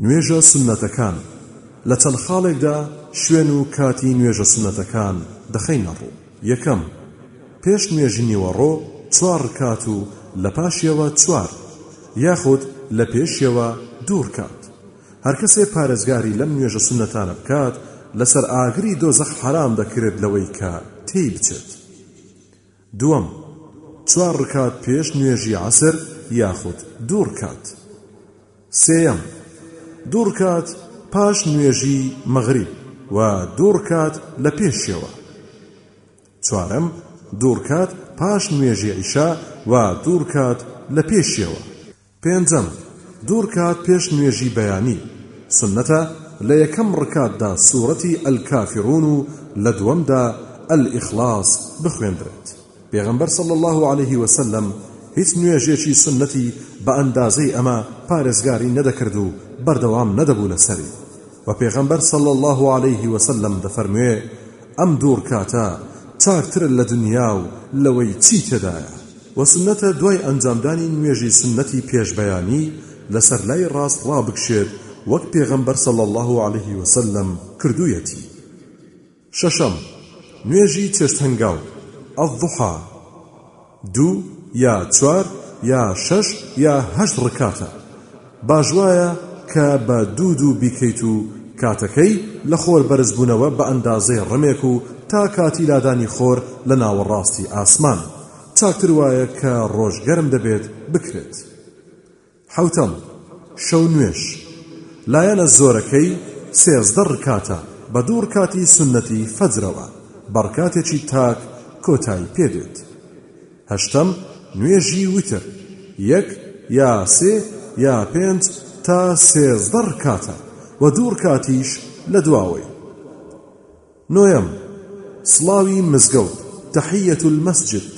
نوێژە سوننەتەکان، لە چەند خاڵێکدا شوێن و کاتی نوێژە سوننەتەکان دەخەینە ڕوو، یەکەم، پێش نوێژی نیوەڕۆ چوار ڕکات و لە پاشیەوە چوار، یاخود لە پێشیەوە دوو ڕکات، هەر کەسێ پارێزگاری لەم نوێژە سوننەتانە بکات لەسەر ئاگری دۆزەخ حەرام دەکرێت لەوەی کە تێی بچێت. دووەم، چوار ڕکات پێش نوێژی عەسر یاخود دوو ڕکات. سێیەم، دوو ڕکات پاش نوێژی مەغریب و دوو ڕکات لە پێشیەوە. چوارەم، دوو ڕکات پاش نوێژی عیشا و دوو ڕکات لە پێشیەوە. پێنجەم، دوو رکات پێش نوێژی بەیانی، سوننەتە لە یەکەم رکاتدا سورەتی، الکافرون، و لە دووەمدا، الاخلاص، بخوێندرێت، پێغەمبەر صلی اللە علیە وسلم هیچ نوێژێکی سوننەتی بە ئەندازەی ئەمە پارێزگاری نەدەکرد و بەردەوام نەدەبوو لەسەری، وە پێغەمبەر صلی اللە علیە وسلم دەفەرموێ، ئەم دوڕ کاتە چاکترە لە دنیا و لەوەی چی تێدایە وە سوننەتە دوای ئەنجامدانی نوێژی سوننەتی پێش بەیانی لەسەر لای ڕاست ڕابکشێت وەک پێغەمبەر صلی اللە علیە وسلم کردوویەتی شەشەم نوێژی چێشت هەنگاو، الضحی، دوو یا چوار یا شەش یا هەشت ڕکاتە باش وایە کە بە دوو دوو بیکەیت و کاتەکەی لە خۆر بەرز بونەوە بە ئەندازەی ڕمێک و تا کاتی لادانی خۆر لە ناوەڕاستی ئاسمان چاکتر وایە کە ڕۆژ گەرم دەبێت بکرێت حەوتەم، شەو نوێژ، لایەنە زۆرەکەی سێزدە ڕکاتە، بە دوو ڕکاتی سوننەتی فەجرەوە، بە ڕکاتێکی تاک کۆتایی پێ دێت. هەشتەم، نوێژی ویتر، یەک یا سێ یا پێنج تا سێزدە ڕکاتە و دوو ڕکاتیش لە دواوەی. نۆیەم، سڵاوی مزگەوت، تحیە المسجد،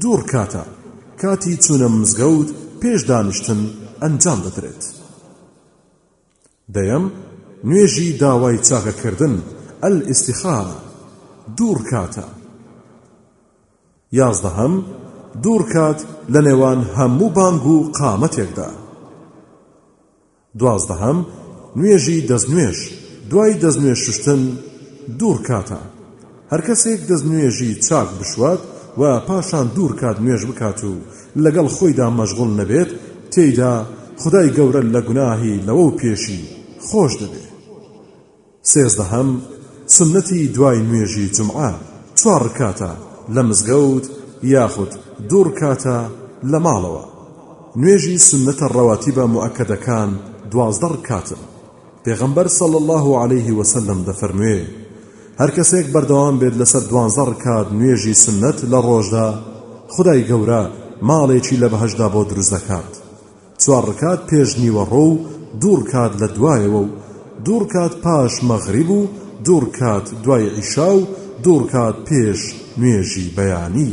دوو ڕکاتە، کاتی چوونە مزگەوت پێش دانیشتن ئەنجام دەدرێت. دەیەم، نوێژی داوای چاکەکردن، الاستخارە، دوو ڕکاتە. یازدەهەم، دوو ڕکات لەنێوان هەموو بانگ و قامەتێکدا. دوازدەهەم، نوێژی دەستنوێژ، دوای دەستنوێژ شوشتن دوو رکاتە، هەرکەسێک دەستنوێژی چاک بشوات و پاشان دوو رکات نوێژ بکات و لەگەڵ خۆیدا مەشغول نەبێت تێیدا، خودای گەورە لە گوناهی لەوەو پێشی خۆش دەبێ. سێزدەهەم، سوننەتی دوای نوێژی جومعە چوار ڕکاتە لە مزگەوت یاخود دوو ڕکاتە لە ماڵەوە. نوێژی سوننەتە ڕەواتیبە موئەکەدەکان دوازدە ڕکاتن. پێغەمبەر صلی اللە علیە وسلم دەفەرموێ، هەر کەسێک بەردەوام بێت لەسەر دوانزە ڕکات نوێژی سوننەت لە ڕۆژدا، خودای گەورە ماڵێکی لە بەهەشتدا بۆ دروست دەکات. چوار ڕکات پێش نیوەڕۆ و دوو ڕکات لە دوایەوە و دوو ڕکات پاش مەغریب و دوو ڕکات دوای عیشا و دوو ڕکات پێش نوێژی بەیانی.